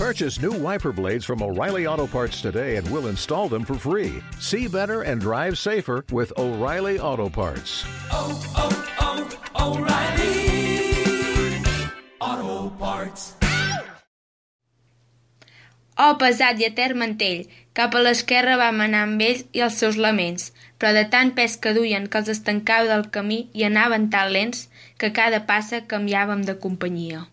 Purchase new wiper blades from O'Reilly Auto Parts today and we'll install them for free. See better and drive safer with O'Reilly Auto Parts. Oh, oh, oh, O'Reilly Auto Parts. Oh, pesat i etern mantell, cap a l'esquerra vam anar amb ells i els seus laments, però de tant pes que duien que els estancava del camí i anaven tan lents que cada passa canviàvem de companyia.